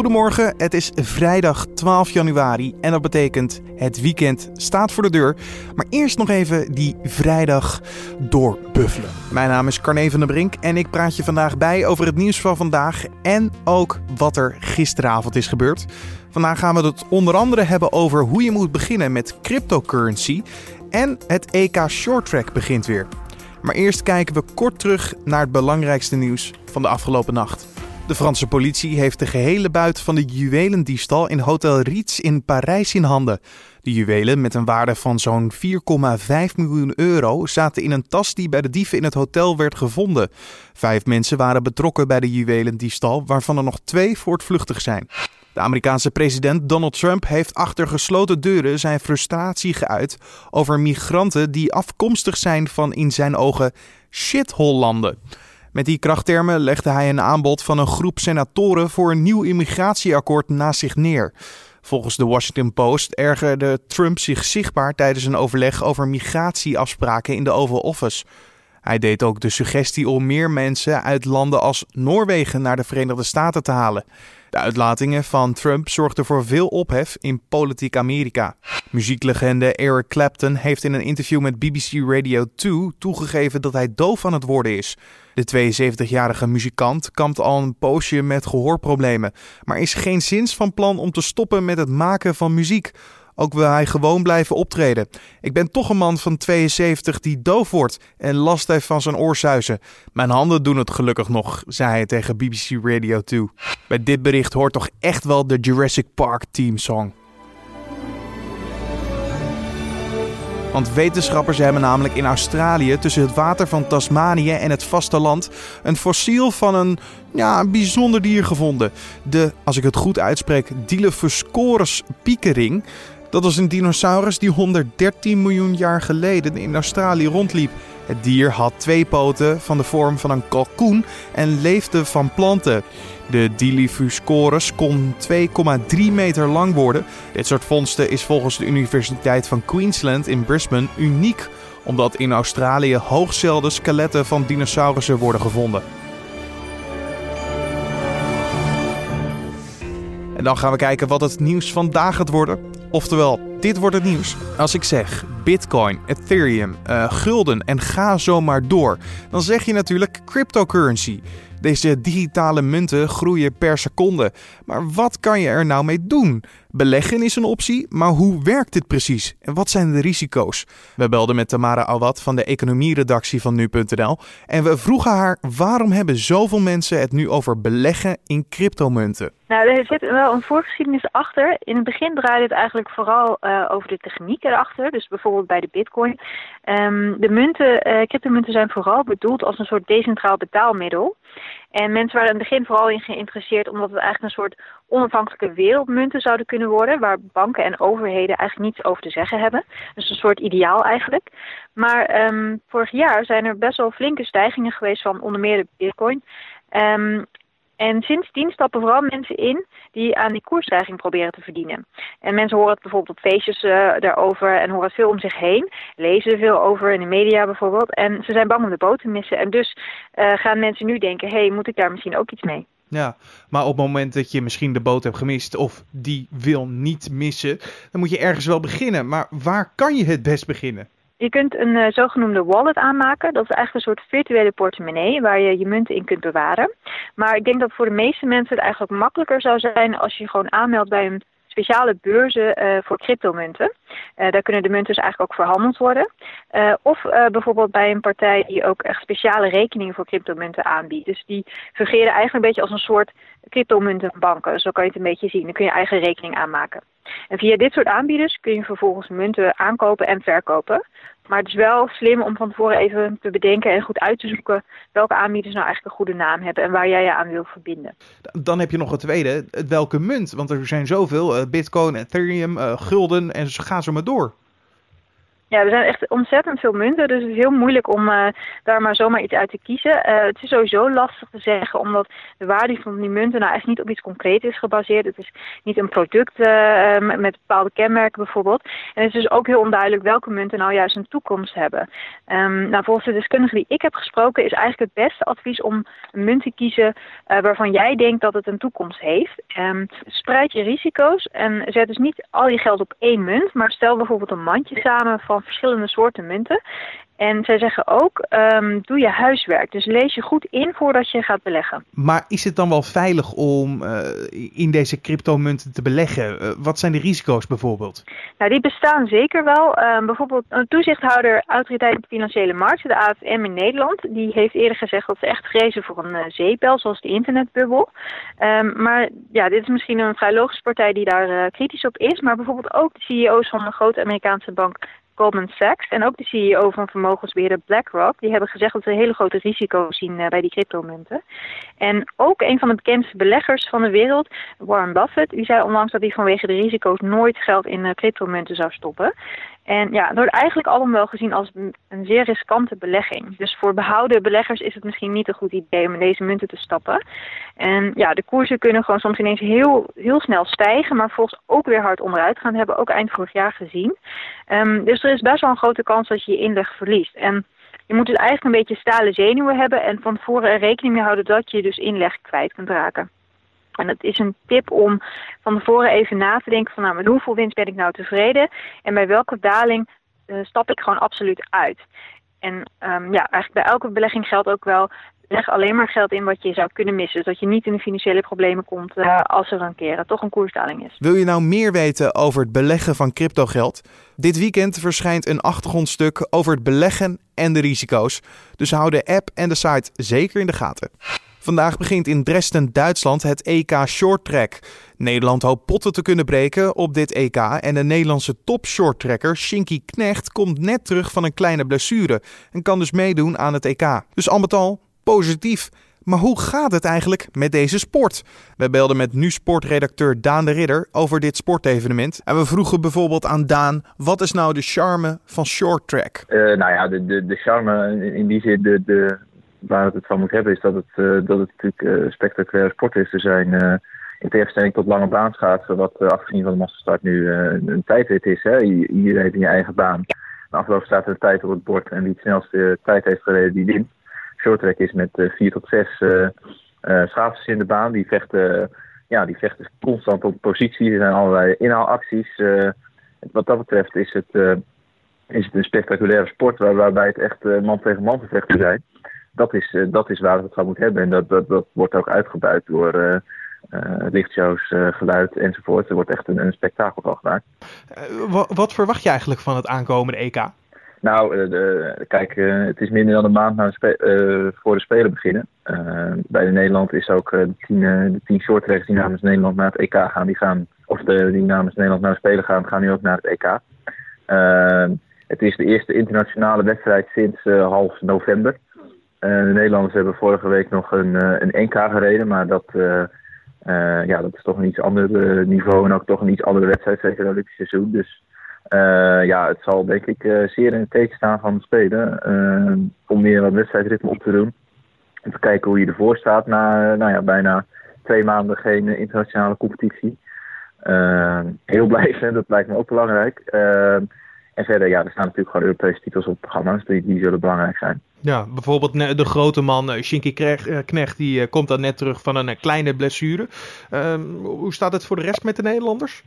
Goedemorgen, het is vrijdag 12 januari en dat betekent het weekend staat voor de deur. Maar eerst nog even die vrijdag doorbuffelen. Mijn naam is Carne van der Brink en ik praat je vandaag bij over het nieuws van vandaag en ook wat er gisteravond is gebeurd. Vandaag gaan we het onder andere hebben over hoe je moet beginnen met cryptocurrency en het EK Short Track begint weer. Maar eerst kijken we kort terug naar het belangrijkste nieuws van de afgelopen nacht. De Franse politie heeft de gehele buit van de juwelendiefstal in Hotel Ritz in Parijs in handen. De juwelen met een waarde van zo'n 4,5 miljoen euro zaten in een tas die bij de dieven in het hotel werd gevonden. Vijf mensen waren betrokken bij de juwelendiefstal, waarvan er nog twee voortvluchtig zijn. De Amerikaanse president Donald Trump heeft achter gesloten deuren zijn frustratie geuit over migranten die afkomstig zijn van in zijn ogen shithole-landen. Met die krachttermen legde hij een aanbod van een groep senatoren voor een nieuw immigratieakkoord naast zich neer. Volgens de Washington Post ergerde Trump zich zichtbaar tijdens een overleg over migratieafspraken in de Oval Office. Hij deed ook de suggestie om meer mensen uit landen als Noorwegen naar de Verenigde Staten te halen. De uitlatingen van Trump zorgden voor veel ophef in politiek Amerika. Muzieklegende Eric Clapton heeft in een interview met BBC Radio 2 toegegeven dat hij doof aan het worden is. De 72-jarige muzikant kampt al een poosje met gehoorproblemen, maar is geen zins van plan om te stoppen met het maken van muziek. Ook wil hij gewoon blijven optreden. Ik ben toch een man van 72 die doof wordt en last heeft van zijn oorzuizen. Mijn handen doen het gelukkig nog, zei hij tegen BBC Radio 2. Bij dit bericht hoort toch echt wel de Jurassic Park teamsong. Want wetenschappers hebben namelijk in Australië tussen het water van Tasmanië en het vasteland een fossiel van een ja, bijzonder dier gevonden. De, als ik het goed uitspreek, Dilophosaurus piekering. Dat was een dinosaurus die 113 miljoen jaar geleden in Australië rondliep. Het dier had twee poten van de vorm van een kalkoen en leefde van planten. De Dilophosaurus kon 2,3 meter lang worden. Dit soort vondsten is volgens de Universiteit van Queensland in Brisbane uniek, omdat in Australië hoogzelde skeletten van dinosaurussen worden gevonden. En dan gaan we kijken wat het nieuws vandaag gaat worden. Oftewel, dit wordt het nieuws. Als ik zeg Bitcoin, Ethereum, uh, gulden en ga zo maar door, dan zeg je natuurlijk cryptocurrency. Deze digitale munten groeien per seconde. Maar wat kan je er nou mee doen? Beleggen is een optie, maar hoe werkt dit precies? En wat zijn de risico's? We belden met Tamara Awad van de economieredactie van nu.nl en we vroegen haar waarom hebben zoveel mensen het nu over beleggen in cryptomunten? Nou, er zit wel een voorgeschiedenis achter. In het begin draaide het eigenlijk vooral uh, over de techniek erachter. Dus bijvoorbeeld bij de bitcoin. Um, de munten, uh, cryptomunten zijn vooral bedoeld als een soort decentraal betaalmiddel. En mensen waren in het begin vooral in geïnteresseerd omdat het eigenlijk een soort onafhankelijke wereldmunten zouden kunnen worden, waar banken en overheden eigenlijk niets over te zeggen hebben. Dus een soort ideaal eigenlijk. Maar um, vorig jaar zijn er best wel flinke stijgingen geweest van onder meer de bitcoin. Um, en sindsdien stappen vooral mensen in die aan die koersstijging proberen te verdienen. En mensen horen het bijvoorbeeld op feestjes uh, daarover en horen het veel om zich heen. Lezen er veel over in de media bijvoorbeeld. En ze zijn bang om de boot te missen. En dus uh, gaan mensen nu denken, hé, hey, moet ik daar misschien ook iets mee? Ja, maar op het moment dat je misschien de boot hebt gemist of die wil niet missen, dan moet je ergens wel beginnen. Maar waar kan je het best beginnen? Je kunt een uh, zogenoemde wallet aanmaken. Dat is eigenlijk een soort virtuele portemonnee waar je je munten in kunt bewaren. Maar ik denk dat voor de meeste mensen het eigenlijk makkelijker zou zijn als je gewoon aanmeldt bij een speciale beurzen uh, voor cryptomunten. Uh, daar kunnen de munten dus eigenlijk ook verhandeld worden. Uh, of bijvoorbeeld bij een partij die ook echt speciale rekeningen voor cryptomunten aanbiedt. Dus die fungeren eigenlijk een beetje als een soort cryptomuntenbanken. Zo kan je het een beetje zien. Dan kun je eigen rekening aanmaken. En via dit soort aanbieders kun je vervolgens munten aankopen en verkopen. Maar het is wel slim om van tevoren even te bedenken en goed uit te zoeken welke aanbieders nou eigenlijk een goede naam hebben en waar jij je aan wil verbinden. Dan heb je nog het tweede, welke munt? Want er zijn zoveel, uh, bitcoin, ethereum, uh, gulden en ga zo maar door. Ja, er zijn echt ontzettend veel munten, dus het is heel moeilijk om uh, daar maar zomaar iets uit te kiezen. Uh, het is sowieso lastig te zeggen, omdat de waarde van die munten nou echt niet op iets concreets is gebaseerd. Het is niet een product uh, met bepaalde kenmerken bijvoorbeeld. En het is dus ook heel onduidelijk welke munten nou juist een toekomst hebben. Um, nou, volgens de deskundigen die ik heb gesproken is eigenlijk het beste advies om een munt te kiezen waarvan jij denkt dat het een toekomst heeft. Um, spreid je risico's en zet dus niet al je geld op één munt, maar stel bijvoorbeeld een mandje samen van verschillende soorten munten. En zij zeggen ook, um, doe je huiswerk. Dus lees je goed in voordat je gaat beleggen. Maar is het dan wel veilig om uh, in deze cryptomunten te beleggen? Uh, wat zijn de risico's bijvoorbeeld? Nou, die bestaan zeker wel. Um, bijvoorbeeld een toezichthouder Autoriteit Financiële Markten, de AFM in Nederland, die heeft eerder gezegd dat ze echt vrezen voor een uh, zeepel, zoals de internetbubbel. Um, maar ja, dit is misschien een vrij logische partij die daar kritisch op is. Maar bijvoorbeeld ook de CEO's van een grote Amerikaanse bank Goldman Sachs en ook de CEO van vermogensbeheerder BlackRock, die hebben gezegd dat ze hele grote risico's zien uh, bij die cryptomunten. En ook een van de bekendste beleggers van de wereld, Warren Buffett, die zei onlangs dat hij vanwege de risico's nooit geld in uh, cryptomunten zou stoppen. En ja, het wordt eigenlijk allemaal wel gezien als een zeer riskante belegging. Dus voor behouden beleggers is het misschien niet een goed idee om in deze munten te stappen. En ja, de koersen kunnen gewoon soms ineens heel, heel snel stijgen, maar volgens ook weer hard onderuit gaan. Dat hebben we ook eind vorig jaar gezien. Um, dus er is best wel een grote kans dat je je inleg verliest. En je moet dus eigenlijk een beetje stalen zenuwen hebben en van tevoren er rekening mee houden dat je dus inleg kwijt kunt raken. En het is een tip om van tevoren even na te denken van nou, met hoeveel winst ben ik nou tevreden en bij welke daling uh, stap ik gewoon absoluut uit. En um, ja, eigenlijk bij elke belegging geldt ook wel, leg alleen maar geld in wat je zou kunnen missen. Zodat je niet in de financiële problemen komt uh, als er een keer toch een koersdaling is. Wil je nou meer weten over het beleggen van cryptogeld? Dit weekend verschijnt een achtergrondstuk over het beleggen en de risico's. Dus hou de app en de site zeker in de gaten. Vandaag begint in Dresden, Duitsland het EK Short Track. Nederland hoopt potten te kunnen breken op dit EK en de Nederlandse top shorttracker Shinky Knecht komt net terug van een kleine blessure en kan dus meedoen aan het EK. Dus al met al positief. Maar hoe gaat het eigenlijk met deze sport? We belden met nu sportredacteur Daan de Ridder over dit sportevenement. En we vroegen bijvoorbeeld aan Daan, wat is nou de charme van short track? Uh, nou ja, de, de, de charme in die zin, de, de, waar het het van moet hebben, is dat het, uh, dat het natuurlijk uh, spectaculaire sport is. Er zijn in tegenstelling tot lange baanschaatsen, wat afgezien van de massastart nu een tijdrit is. Hè? Iedereen in je eigen baan. De afgelopen staat er een tijd op het bord en wie het snelste tijd heeft gereden, die wint shorttrack is met vier tot zes schaatsers in de baan. Die vechten, ja, die vechten constant op positie. Er zijn allerlei inhaalacties. wat dat betreft is het, is het een spectaculaire sport waar, waarbij het echt man tegen man gevechten zijn. Dat is, dat is waar we het van moeten hebben. En dat, dat, dat wordt ook uitgebuit door uh, lichtshows, uh, geluid enzovoort. Er wordt echt een, een spektakel van gemaakt. wat verwacht je eigenlijk van het aankomende EK? Nou, de, kijk, uh, het is minder dan een maand na uh, voor de Spelen beginnen. bij de Nederland is ook de tien, de tien shorttrackers die namens Nederland naar het EK gaan, die gaan, of de, die namens Nederland naar de Spelen gaan, gaan nu ook naar het EK. het is de eerste internationale wedstrijd sinds half november. De Nederlanders hebben vorige week nog een, een NK gereden, maar dat, ja, dat is toch een iets ander niveau en ook toch een iets andere wedstrijd, zeker het Olympisch seizoen. Dus ja, het zal denk ik zeer in het teken staan van Spelen. Om meer wat wedstrijdritme op te doen. En te kijken hoe je ervoor staat na nou ja, bijna twee maanden geen internationale competitie. heel blij zijn, dat lijkt me ook belangrijk. En verder, ja, er staan natuurlijk gewoon Europese titels op programma's. Die, die zullen belangrijk zijn. Ja, bijvoorbeeld de grote man Shinky Knecht, die komt dan net terug van een kleine blessure. Ehm, hoe staat het voor de rest met de Nederlanders?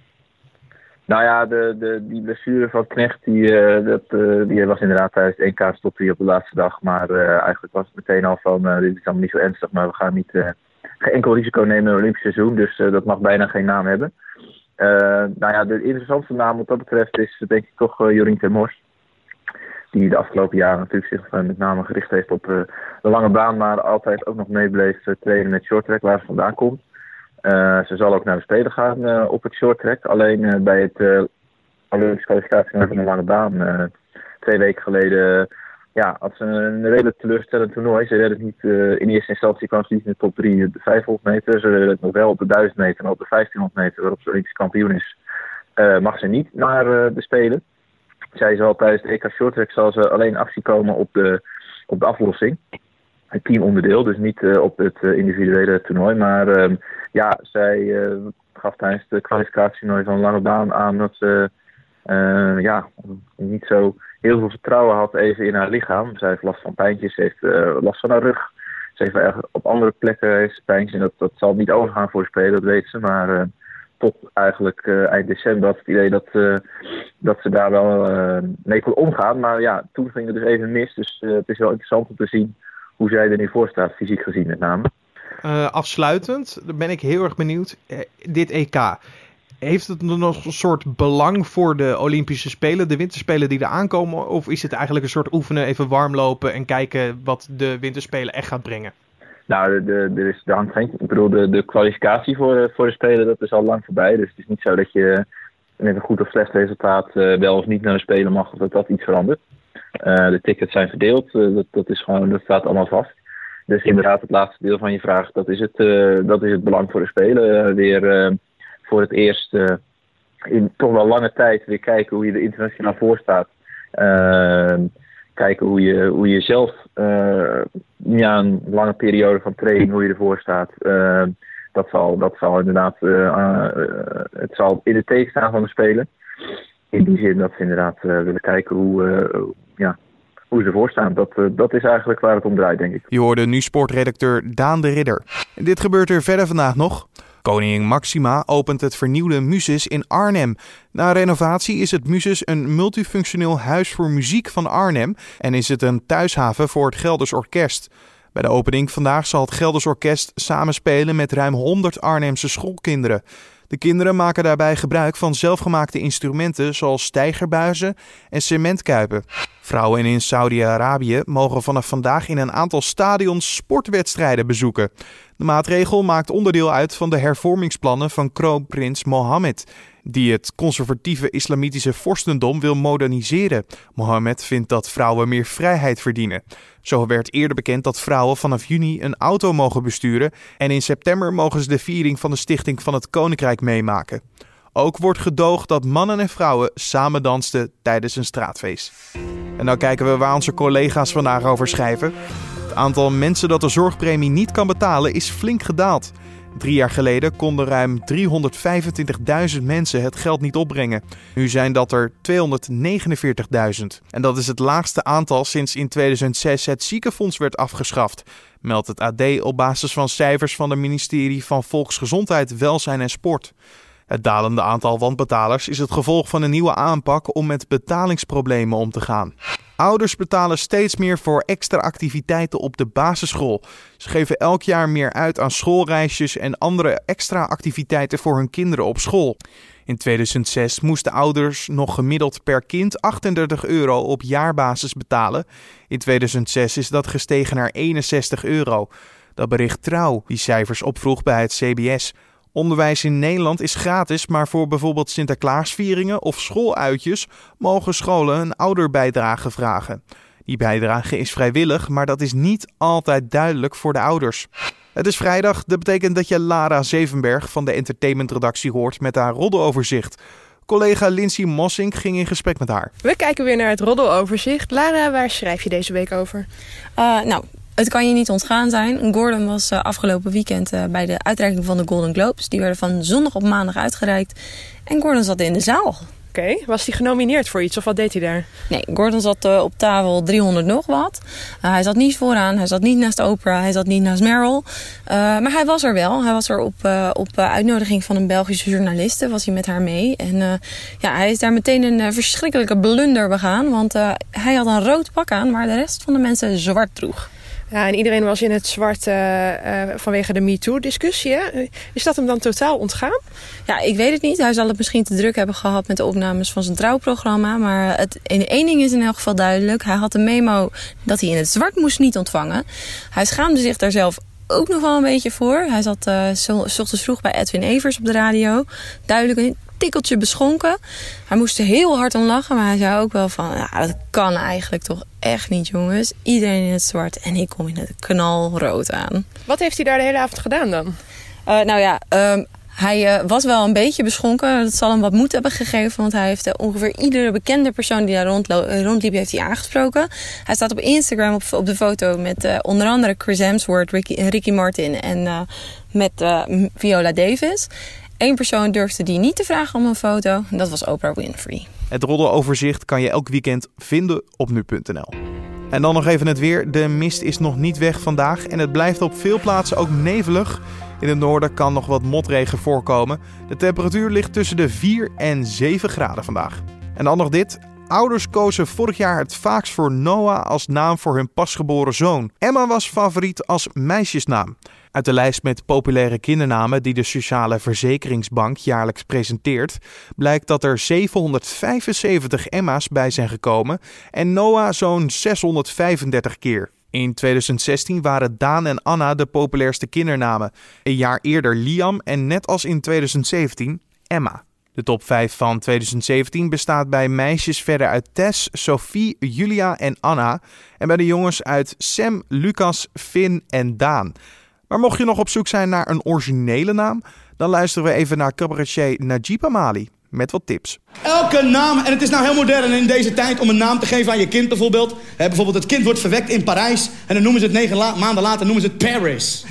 Nou ja, de, de, die blessure van Knecht, die, uh, dat, uh, die was inderdaad tijdens het NK stopte hij op de laatste dag. Maar uh, eigenlijk was het meteen al van, dit is allemaal niet zo ernstig, maar we gaan niet, geen enkel risico nemen in het Olympisch seizoen. Dus dat mag bijna geen naam hebben. Nou ja, de interessantste naam wat dat betreft is denk ik toch Jorien Termors. Die de afgelopen jaren natuurlijk zich met name gericht heeft op de lange baan, maar altijd ook nog meebleef trainen met shorttrack waar ze vandaan komt. Ze zal ook naar de Spelen gaan op het short track. Alleen bij het Olympische kwalificatie van de lange baan twee weken geleden ja, had ze een redelijk teleurstellend toernooi. Ze redden het niet in eerste instantie kwam ze niet in de top 3 de 500 meter. Ze redden het nog wel op de 1000 meter en op de 1500 meter waarop ze Olympisch kampioen is. mag ze niet naar de Spelen. zij zal tijdens de EK Shorttrack zal ze alleen actie komen op de, op de aflossing. Het teamonderdeel, dus niet op het individuele toernooi. Maar ehm, ja, zij gaf tijdens de kwalificatie van Lange Baan aan dat ze ja, niet zo heel veel vertrouwen had even in haar lichaam. Zij heeft last van pijntjes, ze heeft last van haar rug. Ze heeft op andere plekken heeft pijntjes en dat, dat zal niet overgaan voor spelen, dat weet ze. Maar tot eigenlijk uh, eind december had het idee dat, uh, dat ze daar wel uh, mee kon omgaan. Maar ja, toen ging het dus even mis. Dus het is wel interessant om te zien hoe zij er nu voor staat, fysiek gezien met name. afsluitend, ben ik heel erg benieuwd. dit EK, heeft het nog een soort belang voor de Olympische Spelen, de winterspelen die er aankomen? Of is het eigenlijk een soort oefenen, even warm lopen en kijken wat de winterspelen echt gaat brengen? Nou, er, is, hangt. Ik bedoel, de, kwalificatie voor, eh, voor de Spelen dat is al lang voorbij. Dus het is niet zo dat je met een goed of slecht resultaat uh, wel of niet naar de Spelen mag, of dat dat iets verandert. Uh, de tickets zijn verdeeld, dat, dat, is gewoon, dat staat allemaal vast. Dus inderdaad, het laatste deel van je vraag, dat is het, dat is het belang voor de Spelen. weer voor het eerst in toch wel lange tijd weer kijken hoe je er internationaal voor staat kijken hoe je, hoe je zelf uh, ja, een lange periode van training, hoe je ervoor staat. Uh, dat, zal, dat zal inderdaad uh, het zal in de teken staan van de Spelen. In die zin dat ze inderdaad willen kijken hoe, ja, hoe ze ervoor staan. Dat, dat is eigenlijk waar het om draait, denk ik. Je hoorde nu sportredacteur Daan de Ridder. dit gebeurt er verder vandaag nog. Koningin Maxima opent het vernieuwde Muses in Arnhem. Na renovatie is het Muses een multifunctioneel huis voor muziek van Arnhem en is het een thuishaven voor het Gelders Orkest. Bij de opening vandaag zal het Gelders Orkest samenspelen met ruim 100 Arnhemse schoolkinderen. De kinderen maken daarbij gebruik van zelfgemaakte instrumenten zoals stijgerbuizen en cementkuipen. Vrouwen in Saudi-Arabië mogen vanaf vandaag in een aantal stadions sportwedstrijden bezoeken. De maatregel maakt onderdeel uit van de hervormingsplannen van kroonprins Mohammed, die het conservatieve islamitische vorstendom wil moderniseren. Mohammed vindt dat vrouwen meer vrijheid verdienen. Zo werd eerder bekend dat vrouwen vanaf juni een auto mogen besturen en in september mogen ze de viering van de stichting van het Koninkrijk meemaken. Ook wordt gedoogd dat mannen en vrouwen samen dansten tijdens een straatfeest. En nou kijken we waar onze collega's vandaag over schrijven. Het aantal mensen dat de zorgpremie niet kan betalen is flink gedaald. Drie jaar geleden konden ruim 325.000 mensen het geld niet opbrengen. Nu zijn dat er 249.000. En dat is het laagste aantal sinds in 2006 het ziekenfonds werd afgeschaft, meldt het AD op basis van cijfers van het ministerie van Volksgezondheid, Welzijn en Sport. Het dalende aantal wanbetalers is het gevolg van een nieuwe aanpak om met betalingsproblemen om te gaan. Ouders betalen steeds meer voor extra activiteiten op de basisschool. Ze geven elk jaar meer uit aan schoolreisjes en andere extra activiteiten voor hun kinderen op school. In 2006 moesten ouders nog gemiddeld per kind 38 euro op jaarbasis betalen. In 2006 is dat gestegen naar 61 euro. Dat bericht Trouw die cijfers opvroeg bij het CBS. Onderwijs in Nederland is gratis, maar voor bijvoorbeeld Sinterklaasvieringen of schooluitjes mogen scholen een ouderbijdrage vragen. Die bijdrage is vrijwillig, maar dat is niet altijd duidelijk voor de ouders. Het is vrijdag, dat betekent dat je Lara Zevenberg van de entertainmentredactie hoort met haar roddeloverzicht. Collega Lindsay Mossink ging in gesprek met haar. We kijken weer naar het roddeloverzicht. Lara, waar schrijf je deze week over? Uh, nou, het kan je niet ontgaan zijn. Gordon was uh, afgelopen weekend uh, bij de uitreiking van de Golden Globes. Die werden van zondag op maandag uitgereikt. En Gordon zat in de zaal. Oké, okay. was hij genomineerd voor iets of wat deed hij daar? Nee, Gordon zat uh, op tafel 300 nog wat. hij zat niet vooraan, hij zat niet naast Oprah, hij zat niet naast Meryl. maar hij was er wel. Hij was er op, op uitnodiging van een Belgische journaliste, was hij met haar mee. En ja, hij is daar meteen een verschrikkelijke blunder begaan. Want hij had een rood pak aan, maar de rest van de mensen zwart droeg. Ja, en iedereen was in het zwart uh, uh, vanwege de MeToo-discussie. Is dat hem dan totaal ontgaan? Ja, ik weet het niet. Hij zal het misschien te druk hebben gehad met de opnames van zijn trouwprogramma. Maar het, één ding is in elk geval duidelijk. Hij had een memo dat hij in het zwart moest niet ontvangen. Hij schaamde zich daar zelf ook nog wel een beetje voor. Hij zat uh, s ochtends vroeg bij Edwin Evers op de radio. Duidelijk tikkeltje beschonken. Hij moest er heel hard om lachen, maar hij zei ook wel van... Ja, dat kan eigenlijk toch echt niet, jongens. Iedereen in het zwart en ik kom in het knalrood aan. Wat heeft hij daar de hele avond gedaan dan? Uh, nou ja, um, Hij uh, was wel een beetje beschonken. Dat zal hem wat moed hebben gegeven. Want hij heeft uh, ongeveer iedere bekende persoon die daar rondliep, heeft hij aangesproken. Hij staat op Instagram op, op de foto met uh, onder andere Chris Hemsworth, Ricky, Ricky Martin en met Viola Davis. Eén persoon durfde die niet te vragen om een foto. Dat was Oprah Winfrey. Het roddeloverzicht kan je elk weekend vinden op nu.nl. En dan nog even het weer. De mist is nog niet weg vandaag en het blijft op veel plaatsen ook nevelig. In het noorden kan nog wat motregen voorkomen. De temperatuur ligt tussen de 4 en 7 graden vandaag. En dan nog dit. Ouders kozen vorig jaar het vaakst voor Noah als naam voor hun pasgeboren zoon. Emma was favoriet als meisjesnaam. Uit de lijst met populaire kindernamen die de Sociale Verzekeringsbank jaarlijks presenteert, blijkt dat er 775 Emma's bij zijn gekomen en Noah zo'n 635 keer. In 2016 waren Daan en Anna de populairste kindernamen. Een jaar eerder Liam en net als in 2017 Emma. De top 5 van 2017 bestaat bij meisjes verder uit Tess, Sophie, Julia en Anna. En bij de jongens uit Sam, Lucas, Finn en Daan. Maar mocht je nog op zoek zijn naar een originele naam, dan luisteren we even naar cabaretier Najib Amali met wat tips. Elke naam, en het is nou heel modern in deze tijd om een naam te geven aan je kind bijvoorbeeld. bijvoorbeeld het kind wordt verwekt in Parijs en dan noemen ze het negen maanden later noemen ze het Paris.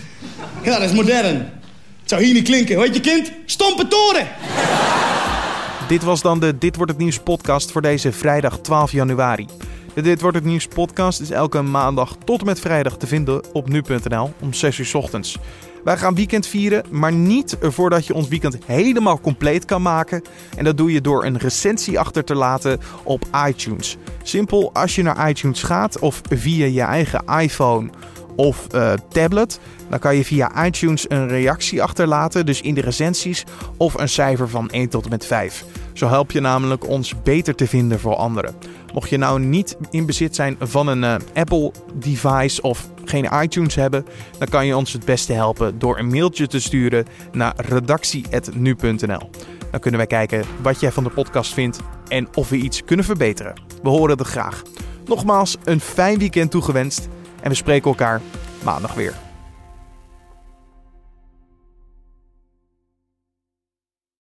Ja, dat is modern. Het zou hier niet klinken. Weet je kind? Stompe toren! Dit was dan de Dit Wordt Het Nieuws podcast voor deze vrijdag 12 januari. De Dit Wordt Het Nieuws podcast is elke maandag tot en met vrijdag te vinden op nu.nl om 6 uur ochtends. Wij gaan weekend vieren, maar niet voordat je ons weekend helemaal compleet kan maken. En dat doe je door een recensie achter te laten op iTunes. Simpel, als je naar iTunes gaat of via je eigen iPhone of uh, tablet, dan kan je via iTunes een reactie achterlaten, dus in de recensies, of een cijfer van 1 tot en met 5. Zo help je namelijk ons beter te vinden voor anderen. Mocht je nou niet in bezit zijn van een uh, Apple device of geen iTunes hebben, dan kan je ons het beste helpen door een mailtje te sturen naar redactie.nu.nl. Dan kunnen wij kijken wat jij van de podcast vindt en of we iets kunnen verbeteren. We horen het graag. Nogmaals, een fijn weekend toegewenst en we spreken elkaar maandag weer.